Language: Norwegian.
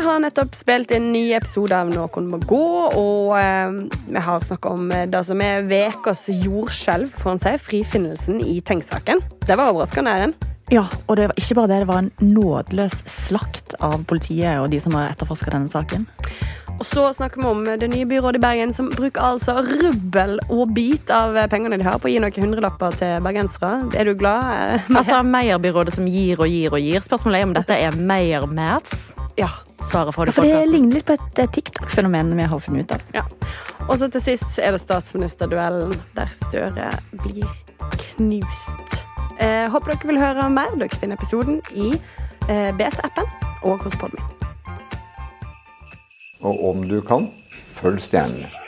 Vi har nettopp spilt en ny episode av Noen må gå, og eh, vi har snakka om det som er ukas jordskjelv, får en si, frifinnelsen i Tengs-saken. Det var overraskende, Erin. Ja, og det var ikke bare det, det var en nådeløs slakt av politiet og de som har etterforska denne saken. Og så snakker vi om det nye byrådet i Bergen, som bruker altså rubbel og bit av pengene de har på å gi noen hundrelapper til bergensere. Er du glad? Altså Meierbyrådet som gir og gir og gir. Spørsmålet er om dette er Meyer-Mats. Ja. Svaret får det. Ja, for det podcasten. ligner litt på et TikTok-fenomen vi har funnet ut av. Ja. Og så til sist er det statsministerduellen, der Støre blir knust. Eh, håper dere vil høre mer. Dere finner episoden i eh, BT-appen og hos Podmy. Og om du kan, følg stjernene.